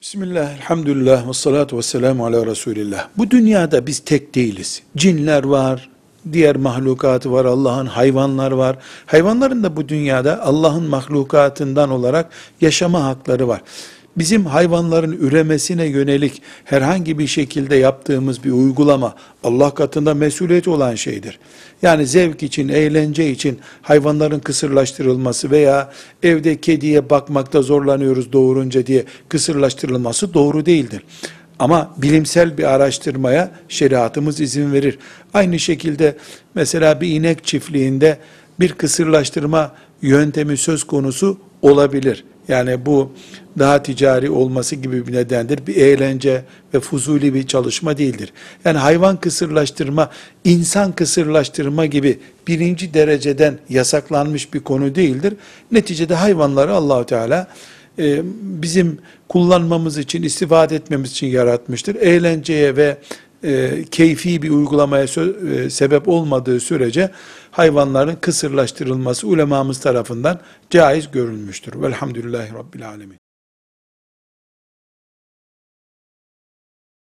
Bismillah, elhamdülillah, ve salatu ve selamu ala Resulillah. Bu dünyada biz tek değiliz. Cinler var, diğer mahlukatı var, Allah'ın hayvanlar var. Hayvanların da bu dünyada Allah'ın mahlukatından olarak yaşama hakları var. Bizim hayvanların üremesine yönelik herhangi bir şekilde yaptığımız bir uygulama Allah katında mesuliyet olan şeydir. Yani zevk için, eğlence için hayvanların kısırlaştırılması veya evde kediye bakmakta zorlanıyoruz doğurunca diye kısırlaştırılması doğru değildir. Ama bilimsel bir araştırmaya şeriatımız izin verir. Aynı şekilde mesela bir inek çiftliğinde bir kısırlaştırma yöntemi söz konusu olabilir. Yani bu daha ticari olması gibi bir nedendir. Bir eğlence ve fuzuli bir çalışma değildir. Yani hayvan kısırlaştırma, insan kısırlaştırma gibi birinci dereceden yasaklanmış bir konu değildir. Neticede hayvanları Allahu Teala e, bizim kullanmamız için, istifade etmemiz için yaratmıştır. Eğlenceye ve e, keyfi bir uygulamaya sö- e, sebep olmadığı sürece hayvanların kısırlaştırılması ulemamız tarafından caiz görülmüştür. Velhamdülillahi Rabbil Alemin.